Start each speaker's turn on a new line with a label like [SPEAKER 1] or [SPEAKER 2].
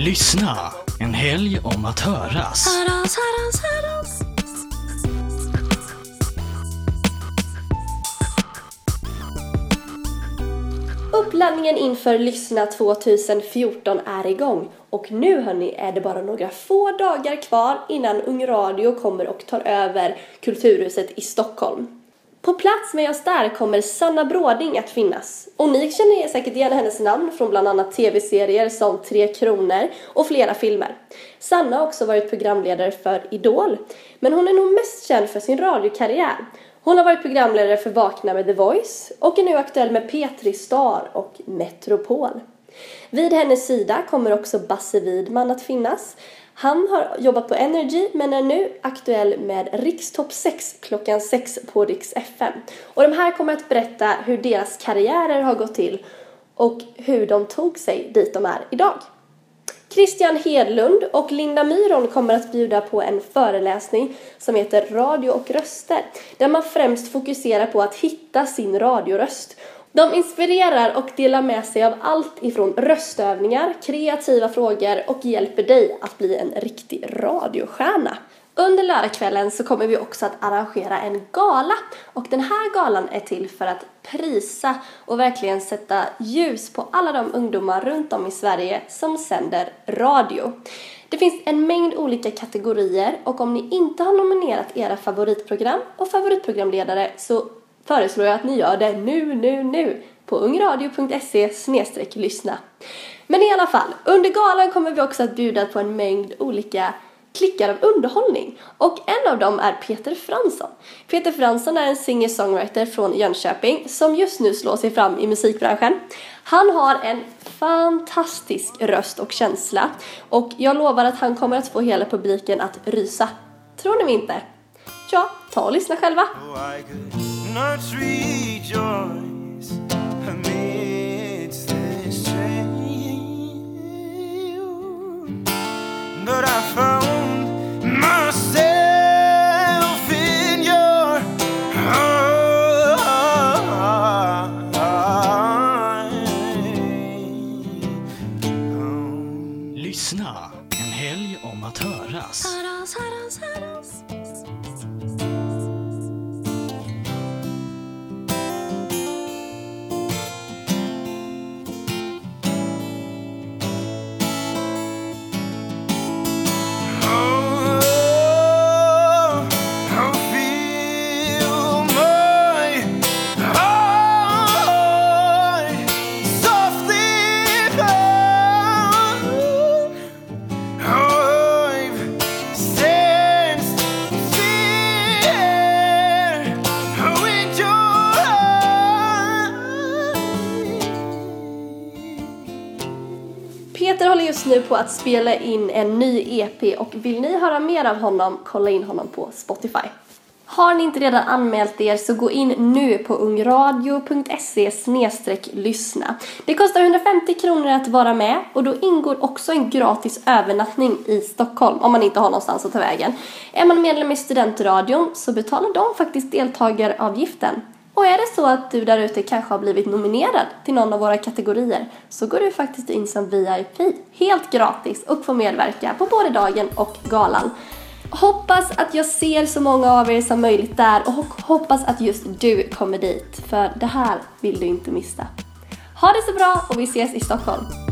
[SPEAKER 1] Lyssna, en helg om att höras.
[SPEAKER 2] Höras, höras, höras.
[SPEAKER 3] Uppladdningen inför Lyssna 2014 är igång och nu hörni är det bara några få dagar kvar innan Ung Radio kommer och tar över Kulturhuset i Stockholm. På plats med oss där kommer Sanna Bråding att finnas. Och ni känner säkert igen hennes namn från bland annat tv-serier som Tre Kronor och flera filmer. Sanna har också varit programledare för Idol, men hon är nog mest känd för sin radiokarriär. Hon har varit programledare för Vakna med The Voice och är nu aktuell med Petri Star och Metropol. Vid hennes sida kommer också Basse Widman att finnas. Han har jobbat på Energy men är nu aktuell med Rikstopp 6 klockan 6 på Riks FM. Och de här kommer att berätta hur deras karriärer har gått till och hur de tog sig dit de är idag. Christian Hedlund och Linda Myron kommer att bjuda på en föreläsning som heter Radio och röster där man främst fokuserar på att hitta sin radioröst. De inspirerar och delar med sig av allt ifrån röstövningar, kreativa frågor och hjälper dig att bli en riktig radiostjärna. Under lördagskvällen så kommer vi också att arrangera en gala och den här galan är till för att prisa och verkligen sätta ljus på alla de ungdomar runt om i Sverige som sänder radio. Det finns en mängd olika kategorier och om ni inte har nominerat era favoritprogram och favoritprogramledare så föreslår jag att ni gör det nu, nu, nu på ungradio.se lyssna. Men i alla fall, under galan kommer vi också att bjuda på en mängd olika klickar av underhållning. Och en av dem är Peter Fransson. Peter Fransson är en singer-songwriter från Jönköping som just nu slår sig fram i musikbranschen. Han har en fantastisk röst och känsla och jag lovar att han kommer att få hela publiken att rysa. Tror ni mig inte? Ja, ta och lyssna själva. Oh, but I found myself in your
[SPEAKER 1] Lyssna, en helg om att höras.
[SPEAKER 2] Höras, höras, höras.
[SPEAKER 3] Peter håller just nu på att spela in en ny EP och vill ni höra mer av honom, kolla in honom på Spotify. Har ni inte redan anmält er så gå in nu på ungradio.se lyssna. Det kostar 150 kronor att vara med och då ingår också en gratis övernattning i Stockholm om man inte har någonstans att ta vägen. Är man medlem i Studentradion så betalar de faktiskt deltagaravgiften. Och är det så att du där ute kanske har blivit nominerad till någon av våra kategorier så går du faktiskt in som VIP helt gratis och får medverka på både dagen och galan. Hoppas att jag ser så många av er som möjligt där och hoppas att just du kommer dit för det här vill du inte missa. Ha det så bra och vi ses i Stockholm!